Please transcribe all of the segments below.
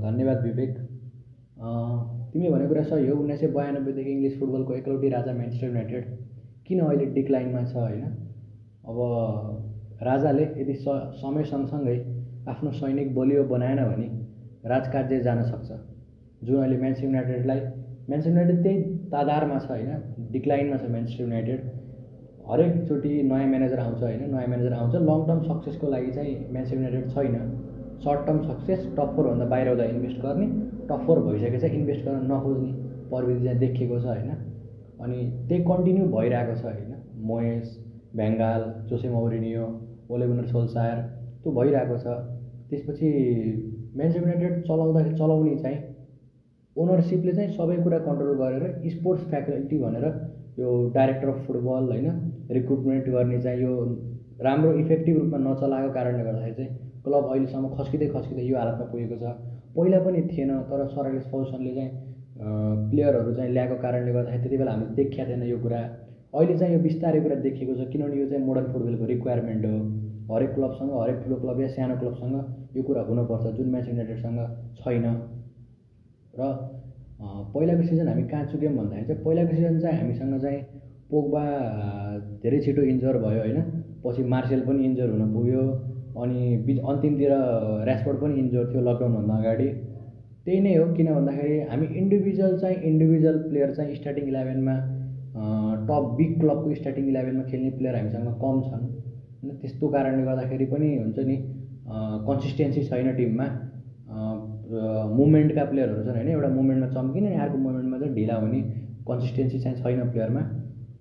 धन्यवाद विवेक। तिमी भनेको कुरा सही हो। उन्नाइस सय बयानब्बेदेखि इङ्ग्लिस फुटबलको एकलौटी राजा म्यान्चेस्टर युनाइटेड किन अहिले डिक्लाइनमा छ होइन? अब राजाले यदि स समय सँगसँगै आफ्नो सैनिक बलियो बनाएन भने राजकार्य जान सक्छ। जुन अहिले म्यान्चेस्टर युनाइटेडलाई म्यान्चेस्टर युनाइटेड त्यही तादारमा छ होइन डिक्लाइनमा छ म्यान्चेस्टर युनाइटेड। हरेकचोटि नयाँ म्यानेजर आउँछ होइन नयाँ म्यानेजर आउँछ। लङ टर्म सक्सेसको लागि चाहिँ म्यान्चेस्टर युनाइटेड छैन। सर्ट टर्म सक्सेस टप फोरभन्दा बाहिर हुँदा इन्भेस्ट गर्ने टप फोर भइसकेपछि इन्भेस्ट गर्न नखोज्ने प्रविधि चाहिँ देखिएको छ होइन। अनि त्यही कन्टिन्यू भइरहेको छ होइन। मोएस बेङ्गाल जोसे मौरिनियो ओलेगुनर सोलसायर त्यो भइरहेको छ। त्यसपछि म्यान्चेस्टर युनाइटेड चलाउँदाखेरि चलाउने चाहिँ ओनरसिपले चाहिँ सबै कुरा कन्ट्रोल गरेर स्पोर्ट्स फ्याकल्टी भनेर यो डाइरेक्टर अफ फुटबल होइन रिक्रुटमेन्ट गर्ने चाहिँ यो राम्रो इफेक्टिभ रूपमा नचलाएको कारणले गर्दाखेरि चाहिँ क्लब अहिलेसम्म खस्किँदै खस्किँदै यो हालतमा पुगेको छ। पहिला पनि थिएन तर सर एलेक्स फर्गुसनले चाहिँ प्लेयरहरू चाहिँ ल्याएको कारणले गर्दाखेरि त्यति बेला हामीले देखिया थिएन यो कुरा। अहिले चाहिँ यो बिस्तारै कुरा देखिएको छ किनभने यो चाहिँ मोडर्न फुटबलको रिक्वायरमेन्ट हो। हरेक क्लबसँग हरेक ठुलो क्लब या सानो क्लबसँग यो कुरा हुनुपर्छ जुन म्याच युनाइटेडसँग छैन। र पहिलाको सिजन हामी कहाँ चुक्यौँ भन्दाखेरि चाहिँ पहिलाको सिजन चाहिँ हामीसँग चाहिँ पोगबा धेरै छिटो इन्जर भयो होइन? पछि मार्सेल पनि इन्जर हुन पुग्यो। अनि बिच अन्तिमतिर ऱ्यासफोर्ड पनि इन्जोर थियो लकडाउनभन्दा अगाडि। त्यही नै हो किन भन्दाखेरि हामी इन्डिभिजुअल चाहिँ इन्डिभिजुअल प्लेयर चाहिँ स्टार्टिङ इलेभेनमा टप बिग क्लबको स्टार्टिङ इलेभेनमा खेल्ने प्लेयर हामीसँग कम छन्। होइन त्यस्तो कारणले गर्दाखेरि पनि हुन्छ नि कन्सिस्टेन्सी छैन टिममा मुभमेन्टका प्लेयरहरू छन् होइन एउटा मुभमेन्टमा चम्किने अर्को मुभमेन्टमा चाहिँ ढिला हुने कन्सिस्टेन्सी चाहिँ छैन प्लेयरमा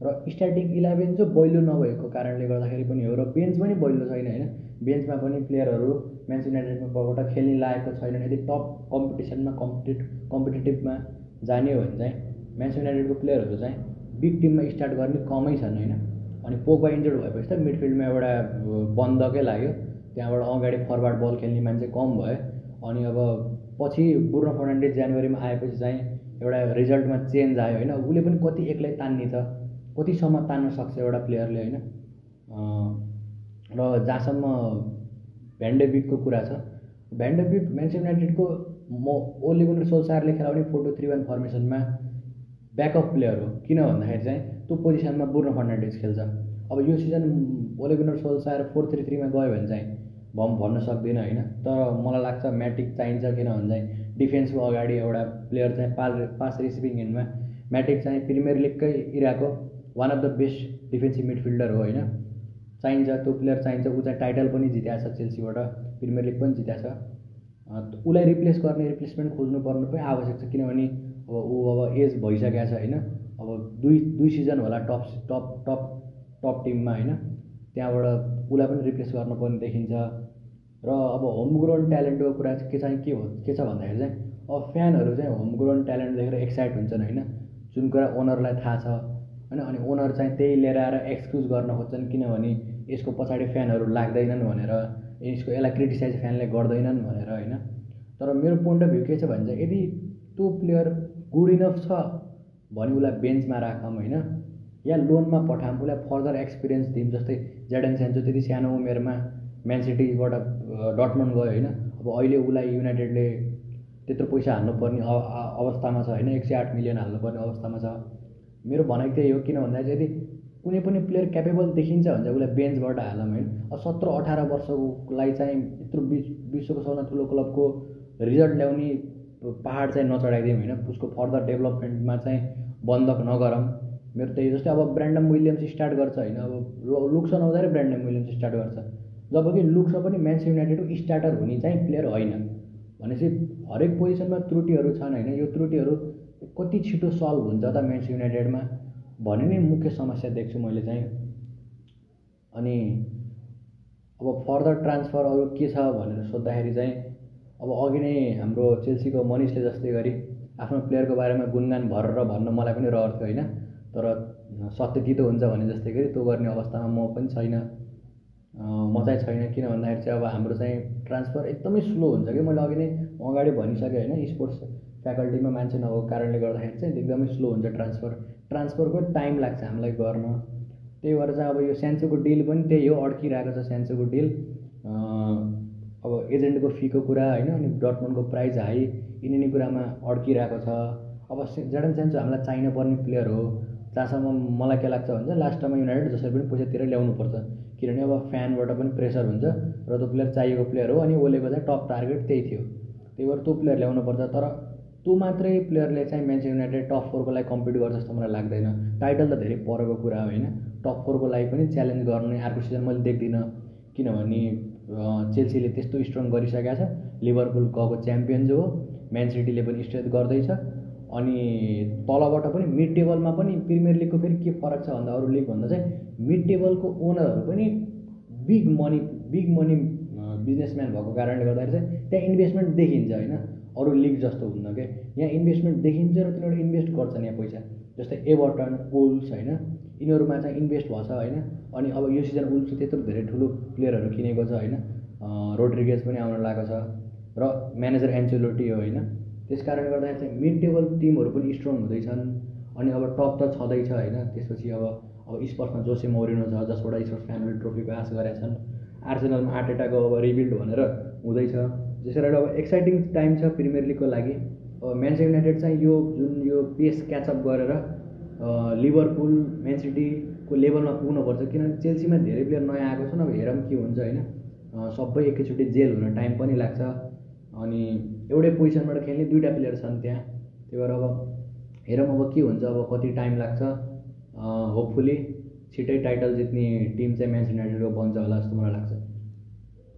र स्टार्टिङ इलेभेन चाहिँ बलियो नभएको कारणले गर्दाखेरि पनि हो र बेन्च पनि बलियो छैन होइन। बेन्चमा पनि प्लेयरहरू म्यान्स युनाइटेडबाट खेल्ने लागेको छैन यदि टप कम्पिटिसनमा कम्पिटिट कम्पिटेटिभमा जाने हो भने चाहिँ म्यान्स युनाइटेडको प्लेयरहरू चाहिँ बिग टिममा स्टार्ट गर्ने कमै छन् होइन। अनि पोगबा इन्जर्ड भएपछि त मिडफिल्डमा एउटा बन्दकै लाग्यो। त्यहाँबाट अगाडि फरवार्ड बल खेल्ने मान्छे कम भयो। अनि अब पछि बुर्नो फर्नान्डेज जनवरीमा आएपछि चाहिँ एउटा रिजल्टमा चेन्ज आयो होइन। उसले पनि कति एक्लै तान्ने त कतिसम्म तान्न सक्छ एउटा प्लेयरले होइन? र जहाँसम्म भ्यान्डेबिकको कुरा छ भ्यान्डेबिक म्यान्चेस्टर युनाइटेडको म ओलिगुनर सोलसारले खेलाउने फोटो थ्री वान फर्मेसनमा ब्याकअप प्लेयर हो। किन भन्दाखेरि चाहिँ त्यो पोजिसनमा बुर्नो फर्नान्डेज खेल्छ। अब यो season Ole Gunnar Solskjaer four three थ्रीमा गयो भने चाहिँ भम भन्न सक्दिनँ होइन? तर मलाई लाग्छ म्याट्रिक चाहिन्छ किन भने चाहिँ डिफेन्सको अगाडि एउटा प्लेयर चाहिँ पाल पास रिसिभिङ एन्डमा म्याट्रिक चाहिँ प्रिमियर लिगकै इराको one of the best defensive midfielder हो होइन? चाहिन्छ त्यो प्लेयर चाहिन्छ ऊ चाहिँ टाइटल पनि जितेको छ चेल्सीबाट प्रिमियर लिग पनि जितेको छ। उसलाई रिप्लेस गर्ने रिप्लेसमेन्ट खोज्नु पर्नु पनि आवश्यक छ किनभने अब ऊ अब एज भइसकेको छ होइन? अब दुई दुई सिजन होला टप टप टप टप टिममा होइन? त्यहाँबाट उसलाई पनि रिप्लेस गर्नुपर्ने देखिन्छ। र अब होम ग्राउन्ड ट्यालेन्टको कुरा के चाहिँ के हो के छ भन्दाखेरि चाहिँ अब फ्यानहरू चाहिँ होम ग्राउन्ड ट्यालेन्ट देखेर एक्साइट हुन्छन् होइन? जुन कुरा ओनरलाई थाहा छ होइन? अनि ओनर चाहिँ त्यही लिएर आएर एक्सक्युज गर्न खोज्छन् किनभने यसको पछाडि फ्यानहरू लाग्दैनन् भनेर यसको यसलाई क्रिटिसाइज फ्यानले गर्दैनन् भनेर होइन? तर मेरो पोइन्ट अफ भ्यू के छ भने चाहिँ यदि त्यो प्लेयर गुड इनफ छ भने उसलाई बेन्चमा राखौँ होइन? या लोनमा पठाऊँ उसलाई फर्दर एक्सपिरियन्स दिउँ जस्तै जेडन सेन्चो त्यति सानो उमेरमा सिटीबाट डटमन्ड गयो होइन? अब अहिले उसलाई युनाइटेडले त्यत्रो पैसा हाल्नुपर्ने अवस्थामा छ होइन? एक सय आठ मिलियन हाल्नुपर्ने अवस्थामा छ। मेरो भनाइ त्यही हो किन भन्दाखेरि यदि कुनै पनि प्लेयर क्यापेबल देखिन्छ भने चाहिँ उसलाई बेन्चबाट हालौँ होइन अब सत्र अठार वर्षकोलाई चाहिँ यत्रो विश्वको सबभन्दा ठुलो क्लबको रिजल्ट ल्याउने पाहाड चाहिँ नचढाइदिउँ होइन उसको फर्दर डेभलपमेन्टमा चाहिँ बन्धक नगरौँ। मेरो त्यही जस्तै अब ब्रान्डम विलियम्स स्टार्ट गर्छ होइन अब लुक्स नहुँदाखेरि ब्रान्डम विलियम्स स्टार्ट गर्छ। जबकि लुक्स पनि म्यान्स युनाइटेडको स्टार्टर हुने चाहिँ प्लेयर होइन। भनेपछि हरेक पोजिसनमा त्रुटिहरू छन् होइन। यो त्रुटिहरू कति छिटो सल्भ हुन्छ त म्यान्स युनाइटेडमा? भन्ने नै मुख्य समस्या देख्छु मैले चाहिँ। अनि अब फर्दर ट्रान्सफर अरू के छ भनेर सोद्धाखेरि चाहिँ अब अघि नै हाम्रो चेल्सीको मनिषले जस्तै गरी आफ्नो प्लेयरको बारेमा गुणगान भरेर भन्न मलाई पनि रहर थियो होइन? तर सत्य तितो हुन्छ भने जस्तै गरी त्यो गर्ने अवस्थामा म पनि छैन। म चाहिँ छैन किन भन्दाखेरि चाहिँ अब हाम्रो चाहिँ ट्रान्सफर एकदमै स्लो हुन्छ कि? मैले अघि नै अगाडि भनिसकेँ होइन? स्पोर्ट्स फ्याकल्टीमा मान्छे नभएको कारणले गर्दाखेरि चाहिँ एकदमै स्लो हुन्छ ट्रान्सफर। ट्रान्सफरको टाइम लाग्छ हामीलाई गर्न। त्यही भएर चाहिँ अब यो स्यान्सोको डिल पनि त्यही हो अड्किरहेको छ स्यान्सोको डिल अब एजेन्टको फीको कुरा होइन अनि डटमन्डको प्राइज हाई यिनी कुरामा अड्किरहेको छ। अब जडन चान्चो हामीलाई चाहिनुपर्ने प्लेयर हो। जहाँसम्म मलाई के लाग्छ भने लास्ट टाइममा युनाइटेड जसरी पनि पैसा तिरेर ल्याउनुपर्छ। किनभने अब फ्यानबाट पनि प्रेसर हुन्छ र त्यो प्लेयर चाहिएको प्लेयर हो अनि ओलेको चाहिँ टप टार्गेट त्यही थियो। त्यही भएर त्यो प्लेयर ल्याउनुपर्छ। तर त्यो मात्रै प्लेयरले चाहिँ मेन्स युनाइटेड टप फोरको लागि कम्पिट गर्छ जस्तो मलाई लाग्दैन। टाइटल त धेरै परेको कुरा हो होइन? टप फोरको लागि पनि च्यालेन्ज गर्ने अर्को सिजन मैले देख्दिनँ। किनभने चेल्सीले त्यस्तो स्ट्रङ गरिसकेको छ। लिभरपुल गएको च्याम्पियन जो हो। म्यान सिटीले पनि स्ट्रेच गर्दैछ। अनि तलबाट पनि मिड टेबलमा पनि प्रिमियर लिगको फेरि के फरक छ भन्दा अरू लिगभन्दा चाहिँ मिड टेबलको ओनरहरू पनि big money big money businessman भएको कारणले गर्दाखेरि चाहिँ त्यहाँ इन्भेस्टमेन्ट देखिन्छ होइन? अरू लिग जस्तो हुन्न क्या यहाँ इन्भेस्टमेन्ट देखिन्छ र तिनीहरू इन्भेस्ट गर्छन् यहाँ पैसा। जस्तै एभर्टन ओल्स होइन यिनीहरूमा चाहिँ इन्भेस्ट भएको छ होइन। अनि अब यो सिजन उल्स त्यत्रो धेरै ठुलो प्लेयरहरू किनेको छ होइन। रोड्रिगेज पनि आउन लागेको छ र म्यानेजर एन्चोलोटी हो होइन। त्यस कारणले गर्दाखेरि चाहिँ मिड टेबल टिमहरू पनि स्ट्रङ हुँदैछन्। अनि अब टप त छँदैछ होइन। त्यसपछि अब अब स्पोर्ट्समा जोसे मोरिनो छ जसबाट स्पोर्ट्स फ्यानले ट्रफीको आश गरेका छन् आर्सेनलमा आर्टेटाको अब रिबिल्ड भनेर हुँदैछ। त्यसै कारण अब एक्साइटिङ टाइम छ प्रिमियर लिगको लागि। अब म्यान्चेस्टर युनाइटेड चाहिँ यो जुन यो पेस क्याचअप गरेर लिभरपुल सिटीको लेभलमा पुग्नुपर्छ। किनभने चेल्सीमा धेरै प्लेयर नयाँ आएको छन् अब हेरौँ के हुन्छ होइन? सबै एकैचोटि जेल हुन टाइम पनि लाग्छ। अनि एउटै पोजिसनबाट खेल्ने दुइटा प्लेयर छन् त्यहाँ। त्यही भएर अब हेरौँ अब के हुन्छ अब कति टाइम लाग्छ। होपफुली छिटै टाइटल जित्ने टिम चाहिँ म्यान्चेस्टर युनाइटेडको बन्छ होला जस्तो मलाई लाग्छ।